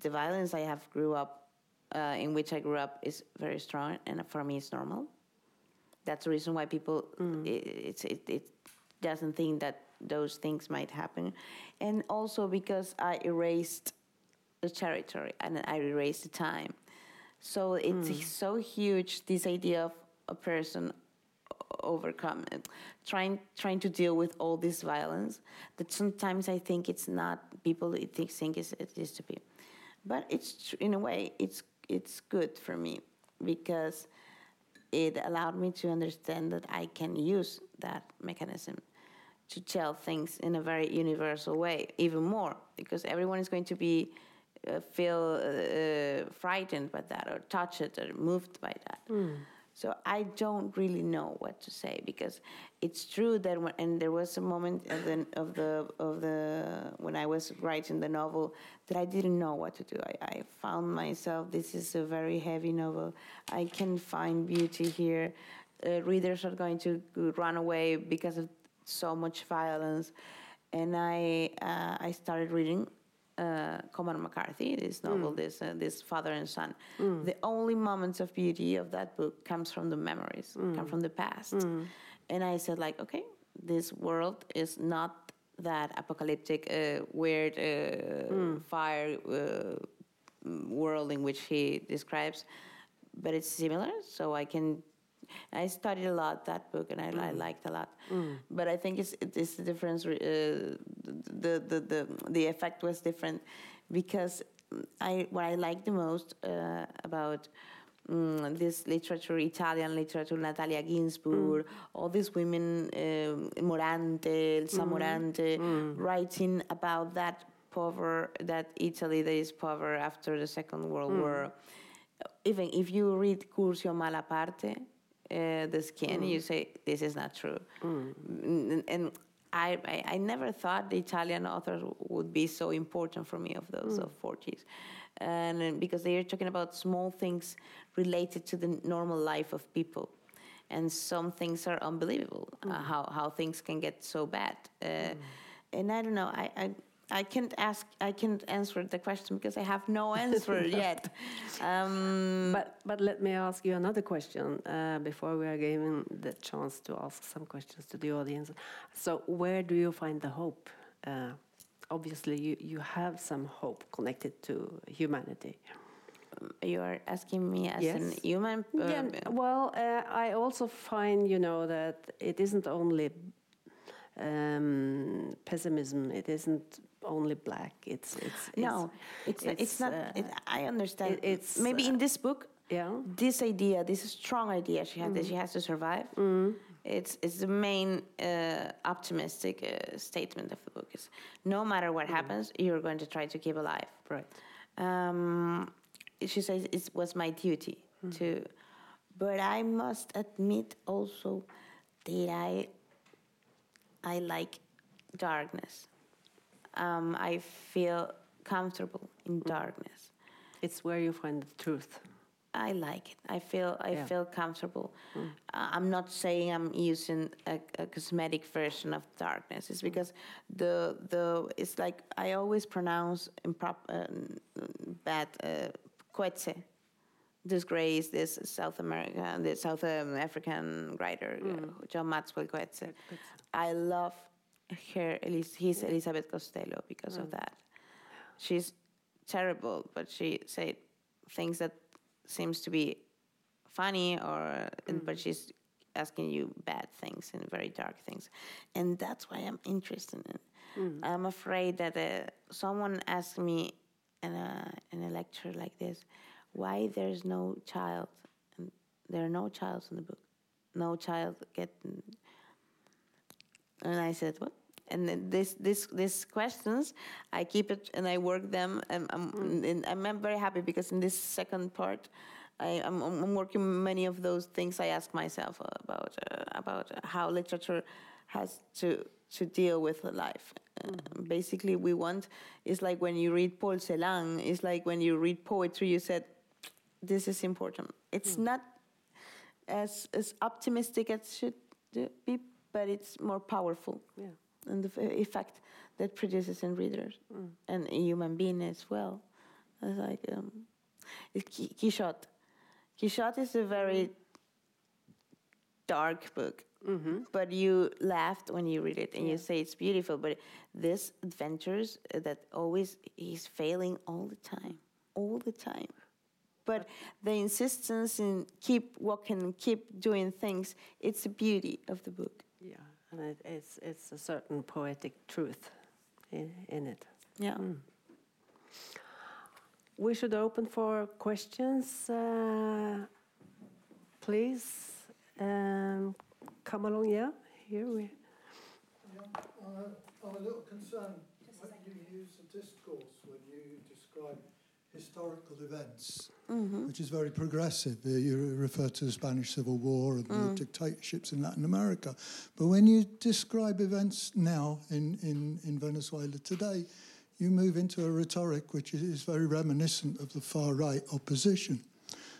B: the violence I have grew up uh, in which I grew up is very strong, and for me, it's normal. That's the reason why people it, it's it, it doesn't think that those things might happen, and also because I erased the territory and I erased the time. So it's so huge this idea of a person overcome trying trying to deal with all this violence that sometimes I think it's not people it think think it's, it is to be, but it's in a way it's it's good for me because it allowed me to understand that I can use that mechanism to tell things in a very universal way, even more, because everyone is going to be uh, feel uh, frightened by that, or touched, or moved by that. So I don't really know what to say because it's true that when, and there was a moment of the of the of the when I was writing the novel that I didn't know what to do. I, I found myself this is a very heavy novel. I can find beauty here. Uh, readers are going to run away because of so much violence, and I uh, I started reading uh, Cormac McCarthy, this novel, this uh, this father and son. The only moments of beauty of that book comes from the memories, come from the past. And I said, like, okay, this world is not that apocalyptic, uh, weird uh, fire uh, world in which he describes, but it's similar. So I can. I studied a lot that book, and I, I liked a lot. But I think it's it's the difference. Uh, the, the the the effect was different because I what I like the most uh, about. Mm, this literature, Italian literature, Natalia Ginzburg, all these women, um, Morante, Elsa Morante, writing about that power, that Italy that is poor after the Second World War. Even if you read Curzio Malaparte, uh, the skin, you say this is not true. Mm, And I, I, I never thought the Italian authors would be so important for me of those of 40s. And because they are talking about small things related to the normal life of people. And some things are unbelievable, uh, how, how things can get so bad. Uh, And I don't know, I, I, I can't ask, I can't answer the question because I have no answer yet. Um,
A: But but let me ask you another question uh, before we are given the chance to ask some questions to the audience. So where do you find the hope? Uh, obviously, you, you have some hope connected to humanity.
B: you are asking me as
A: Yes.
B: an human. uh,
A: yeah, well, uh, I also find, you know, that it isn't only um, pessimism. It isn't only black. It's it's, it's
B: no, it's it's,
A: it's,
B: not.
A: uh,
B: it, I understand.
A: it- it's,
B: maybe in
A: uh,
B: this book,
A: yeah.
B: this idea, this strong idea she had that she has to survive. It's it's the main uh, optimistic uh, statement of the book. Is no matter what happens, you're going to try to keep alive.
A: Right.
B: Um, she says it was my duty to, but I must admit also that I I like darkness. Um, I feel comfortable in darkness.
A: It's where you find the truth.
B: I like it. I feel I
A: Yeah.
B: feel comfortable. Uh, I'm not saying I'm using a, a cosmetic version of darkness. It's because the the it's like I always pronounce improp- uh, bad uh, Coetzee. This this South America, the South um, African writer uh, John Maxwell Coetzee. I love her. His Elizabeth Costello because of mm. that. She's terrible, but she said things that seems to be funny or and- mm. but she's asking you bad things and very dark things and that's why i'm interested in it mm. i'm afraid that uh, someone asked me in a, in a lecture like this why there's no child and there are no childs in the book no child getting and I said, "What?" And then this, this, these questions, I keep it and I work them. And I'm, and I'm very happy because in this second part, I, I'm, I'm working many of those things I ask myself about uh, about how literature has to to deal with life. Uh, basically, we want it's like when you read Paul Celan. It's like when you read poetry. You said, "This is important." It's not as as optimistic as should be, but it's more powerful
A: Yeah.
B: And the effect that produces in readers and in human being as well. It's like um, it's Qui- Quixote. Quixote is a very dark book, but you laughed when you read it and you say it's beautiful. But this adventures that always he's failing all the time, all the time. But the insistence in keep walking, keep doing things, it's the beauty of the book.
A: Yeah, and it, it's it's a certain poetic truth in, in it.
B: Yeah.
A: We should open for questions, uh, please. Um, come along, yeah. Here we.
C: Yeah, uh, I'm a little concerned when you use a discourse when you describe historical events, mm-hmm. which is very progressive. You refer to the Spanish Civil War and the mm. dictatorships in Latin America. But when you describe events now in, in, in Venezuela today, you move into a rhetoric which is very reminiscent of the far right opposition.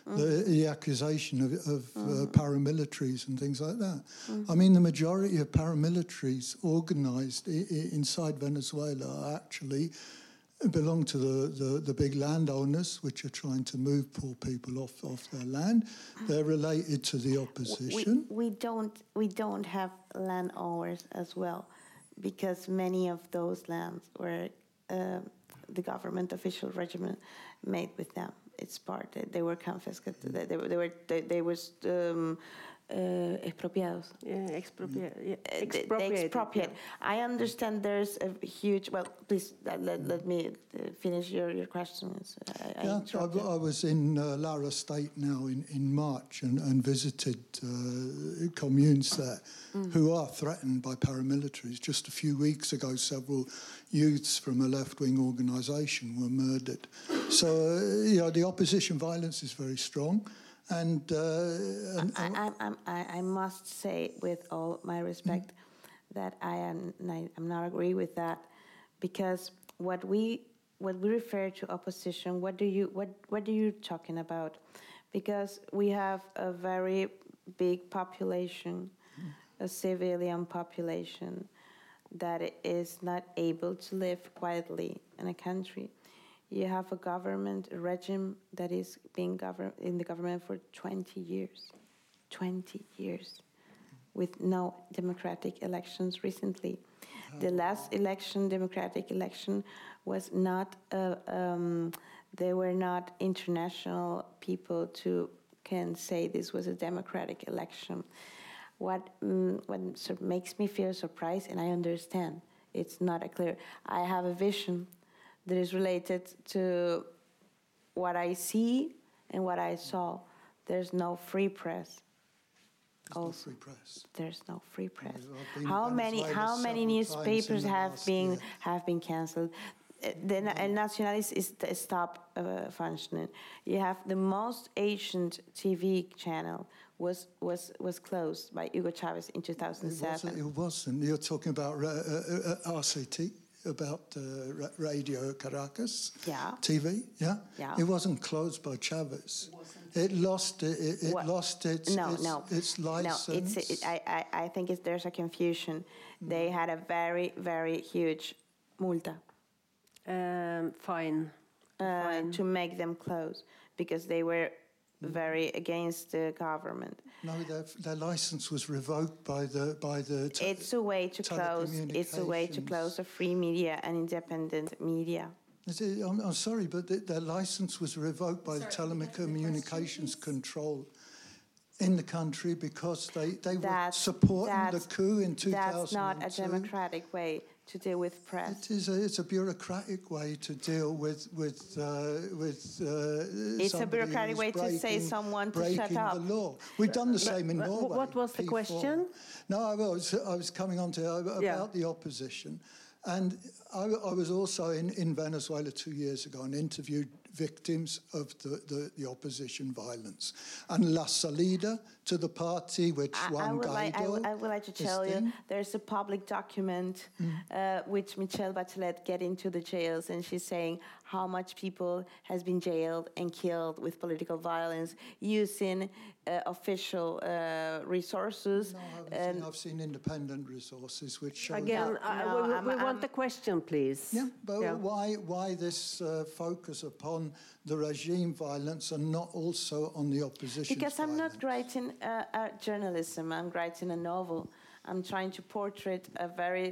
C: The, mm. the accusation of, of uh, mm-hmm. paramilitaries and things like that. Mm-hmm. I mean, the majority of paramilitaries organized I- I- inside Venezuela are actually belong to the, the, the big landowners, which are trying to move poor people off, off their land. They're related to the opposition.
B: we don't we don't have landowners as well because many of those lands were uh, the government official regimen made with them it's part they, were confiscated they, they were they were they, they was um, uh, expropiados
A: Yeah, expropriate. Yeah,
B: Uh, they- they
A: expropriated,
B: expropriate. I understand there's a huge. Well, please let, let, let me uh, finish your, your questions. I, I
C: Yeah, I. I was in uh, Lara State now in, in March and, and visited uh, communes there who are threatened by paramilitaries. Just a few weeks ago, several youths from a left wing organisation were murdered. So, uh, you know, the opposition violence is very strong. And, uh, and
B: I, I, I'm- I, I must say, with all my respect, that I am I, am not agree with that, because what we what we refer to opposition, what do you what what are you talking about? Because we have a very big population, a civilian population, that is not able to live quietly in a country. You have a government, a regime that is being governed in the government for 20 years, 20 years, with no democratic elections recently. The last election, democratic election, was not. Uh, um, there were not international people to can say this was a democratic election. What mm, what sort of makes me feel surprised, and I understand it's not a clear. I have a vision that is related to what I see and what I saw. There's no free press.
C: there's no free press.
B: there's no free press. How many how many
C: several times in
B: newspapers have been
C: year.
B: have been cancelled? The El is, is st- stopped uh, functioning. You have the most ancient TV channel was was was closed by Hugo Chavez in
C: It
B: 2007.
C: wasn't, it wasn't. You're talking about uh, uh, uh, RCT, about uh, Radio Caracas
B: Yeah.
C: TV. Yeah,
B: Yeah.
C: It wasn't closed by Chavez. It lost it. It, it lost its
B: no,
C: its,
B: no,
C: its license.
B: No, it's, it, I, I, I think it's, there's a confusion. They had a very, very huge multa
A: Um, fine.
B: uh,
A: Fine.
B: to make them close because they were very against the government.
C: no, their, their license was revoked by the by the. te-
B: It's a way to close. It's a way to close the free media and independent media.
C: Is it- I'm, I'm sorry, but the, their license was revoked by the telecommunications control in the country because they, they were supporting the coup in 2002.
B: That's not a democratic way to deal with press.
C: It is a, it's a bureaucratic way to deal with with uh, with. Uh,
B: It's a bureaucratic way to say
C: breaking-
B: someone to shut
C: breaking
B: up.
C: the law. We've done the same in
A: but
C: Norway.
A: what was the
C: P4.
A: question?
C: No, I was I was coming on to uh, about
A: Yeah.
C: the opposition, and I, I was also in, in Venezuela two years ago and interviewed victims of the, the, the opposition violence. And La Salida to the party which
B: I, I
C: Juan
B: would like, I, would,
C: Guaido
B: I would like to tell you
C: in.
B: there's a public document
C: Mm.
B: uh, which Michelle Bachelet get into the jails and she's saying how much people has been jailed and killed with political violence using uh, official uh, resources.
C: No, I haven't
B: and
C: seen, I've seen independent resources which show
A: Again,
B: No,
A: I-
B: no,
A: we, we-
B: I'm-
A: we
B: I'm-
A: want the question, please.
C: Yeah, but
A: Yeah.
C: why why this uh, focus upon the regime violence and not also on the opposition?
B: Because I'm not writing uh, uh, journalism, I'm writing a novel. I'm trying to portray a very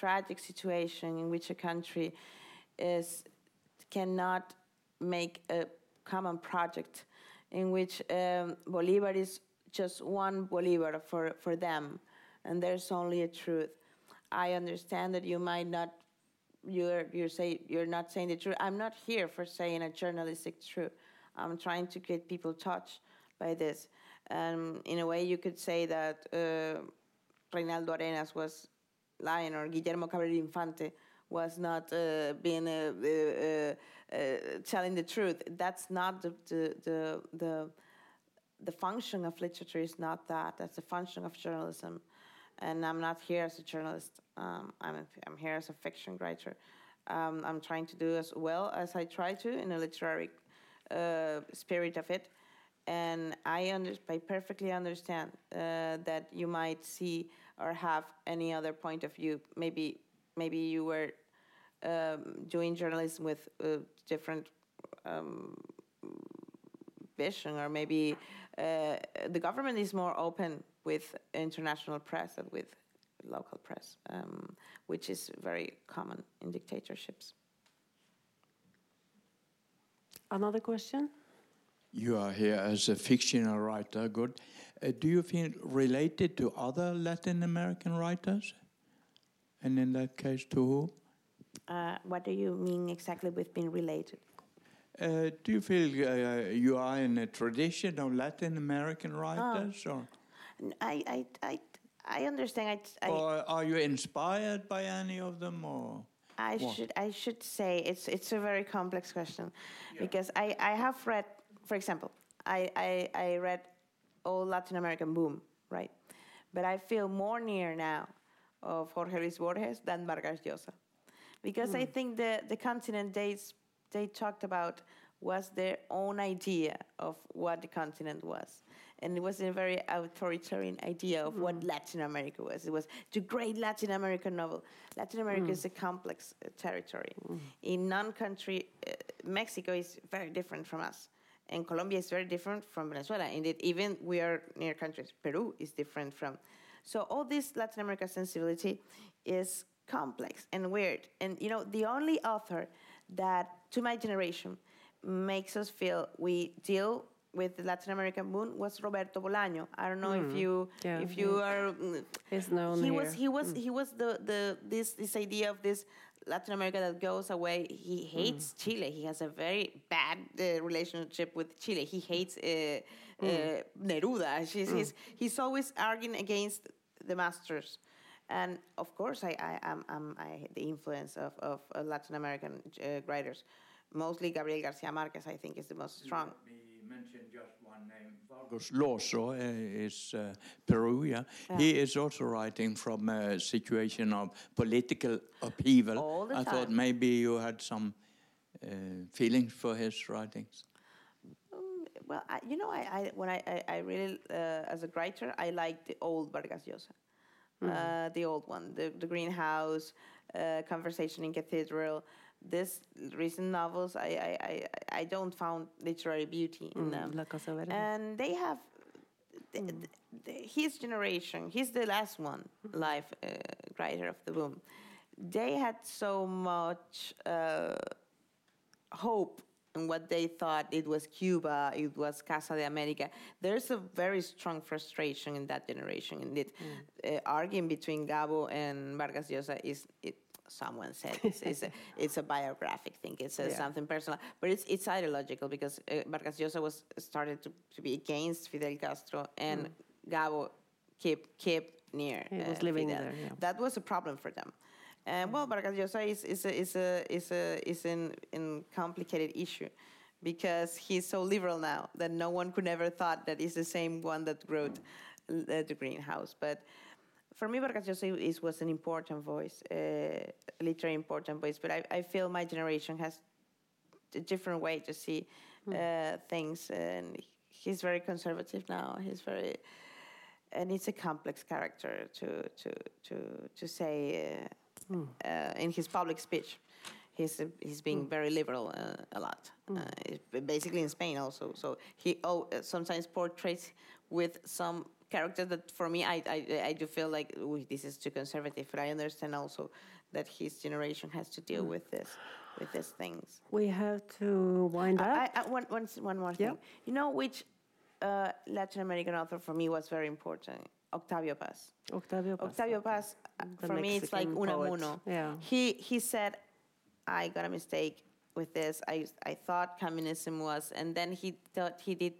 B: tragic situation in which a country is cannot make a common project, in which um, Bolivar is just one Bolivar for, for them, and there's only a truth. I understand that you might not you're you say you're not saying the truth. I'm not here for saying a journalistic truth. I'm trying to get people touched by this. Um, in a way, you could say that uh, Reinaldo Arenas was lying, or Guillermo Cabrera Infante was not uh, being uh, uh, telling the truth. That's not the the the. the the function of literature is not that. That's the function of journalism. And I'm not here as a journalist. Um, I'm, I'm here as a fiction writer. Um, I'm trying to do as well as I try to in a literary uh, spirit of it. And I, under, I perfectly understand uh, that you might see or have any other point of view. Maybe, maybe you were um, doing journalism with uh, different um, vision, or maybe uh, the government is more open with international press than with local press, um, which is very common in dictatorships.
A: Another question?
D: You are here as a fictional writer. Good. Uh, do you feel related to other Latin American writers? And in that case, to who?
B: Uh, what do you mean exactly with being related?
D: Uh, do you feel uh, you are in a tradition of Latin American writers, or,
B: I, understand. I, I,
D: or are you inspired by any of them, or?
B: I
D: What?
B: should I should say it's it's a very complex question because I, I have read for example I, I, I read all Latin American boom right but I feel more near now of Jorge Luis Borges than Vargas Llosa because I think the the continent they they talked about was their own idea of what the continent was. And it was a very authoritarian idea of what Latin America was. It was the great Latin American novel. Latin America is a complex uh, territory. In non-country, uh, Mexico is very different from us. And Colombia is very different from Venezuela. Indeed, even we are near countries. Peru is different from. So all this Latin America sensibility is complex and weird. And you know, the only author that, to my generation, makes us feel we deal with the Latin American moon was Roberto Bolaño. I don't know if you
A: Yeah,
B: if you are. mm,
A: He's known
B: he
A: here.
B: was he was he was the the this this idea of this Latin America that goes away. He hates Chile. He has a very bad uh, relationship with Chile. He hates uh, uh, Neruda. He's, he's he's always arguing against the masters. And of course, I, I am I'm, I, the influence of, of uh, Latin American uh, writers, mostly Gabriel Garcia Marquez, I think, is the most strong.
D: Me, mentioned just one name. Vargas Llosa uh, is uh, Peru, yeah. He is also writing from a situation of political upheaval.
B: All the
D: I thought maybe you had some uh, feelings for his writings.
B: Um, well, I, you know, I, I when I, I, I really uh, as a writer, I like the old Vargas Llosa, uh, the old one, the the Greenhouse, uh, Conversation in Cathedral. This recent novels, I, I, I, I don't found literary beauty in them,
A: La Casa Verde.
B: and they have. th- th- th- his generation, he's the last one live uh, writer of the boom. They had so much uh, hope in what they thought it was Cuba, it was Casa de America. There's a very strong frustration in that generation. Indeed, uh, arguing between Gabo and Vargas Llosa is it. Someone said it's, it's, a, it's a biographic thing. It's a,
A: Yeah.
B: something personal, but it's it's ideological because uh, Vargas Llosa was started to, to be against Fidel Castro, and Gabo kept kept near.
A: He was
B: uh,
A: living
B: Fidel.
A: there, yeah.
B: That was a problem for them. Uh, well, Vargas Llosa is is a, is a, is a, is an, an complicated issue because he's so liberal now that no one could ever thought that he's the same one that wrote uh, the Greenhouse. But for me, Vargas Llosa is, was an important voice, uh, a literary important voice. But I, I feel my generation has a different way to see uh, things, and he's very conservative now. He's very, and it's a complex character to to to to say uh, uh, in his public speech. He's uh, he's being very liberal uh, a lot. Uh, basically in Spain also. So he oh, uh, sometimes portrays with some characters that for me I, I I do feel like this is too conservative. But I understand also that his generation has to deal with this with these things.
A: we have to wind up.
B: I, I, one, one, one more
A: Yeah.
B: thing. You know which uh, Latin American author for me was very important? Octavio Paz.
A: Octavio Paz.
B: Octavio Paz, uh,
A: The
B: for me, it's like. Unamuno.
A: Yeah.
B: He, he said, I got a mistake with this. I, I thought communism was, and then he thought he did.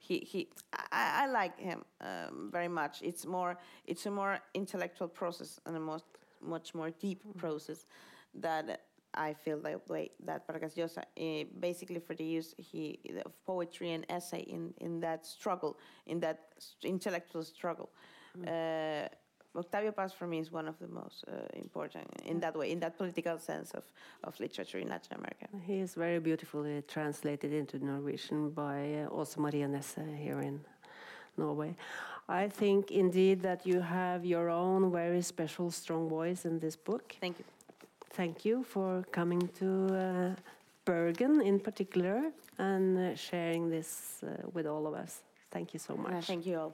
B: He, he I, I like him um, very much. It's more it's a more intellectual process and a most much more deep process that I feel that way that Vargas Llosa uh, basically for the use he of poetry and essay in, in that struggle in that intellectual struggle. Uh, Octavio Paz for me is one of the most uh, important in that way, in that political sense of, of literature in Latin America.
A: He is very beautifully translated into Norwegian by uh, Åse Maria Nesse here in Norway. I think indeed that you have your own very special, strong voice in this book.
B: Thank you.
A: Thank you for coming to uh, Bergen in particular and uh, sharing this uh, with all of us. Thank you so much.
B: Thank you all.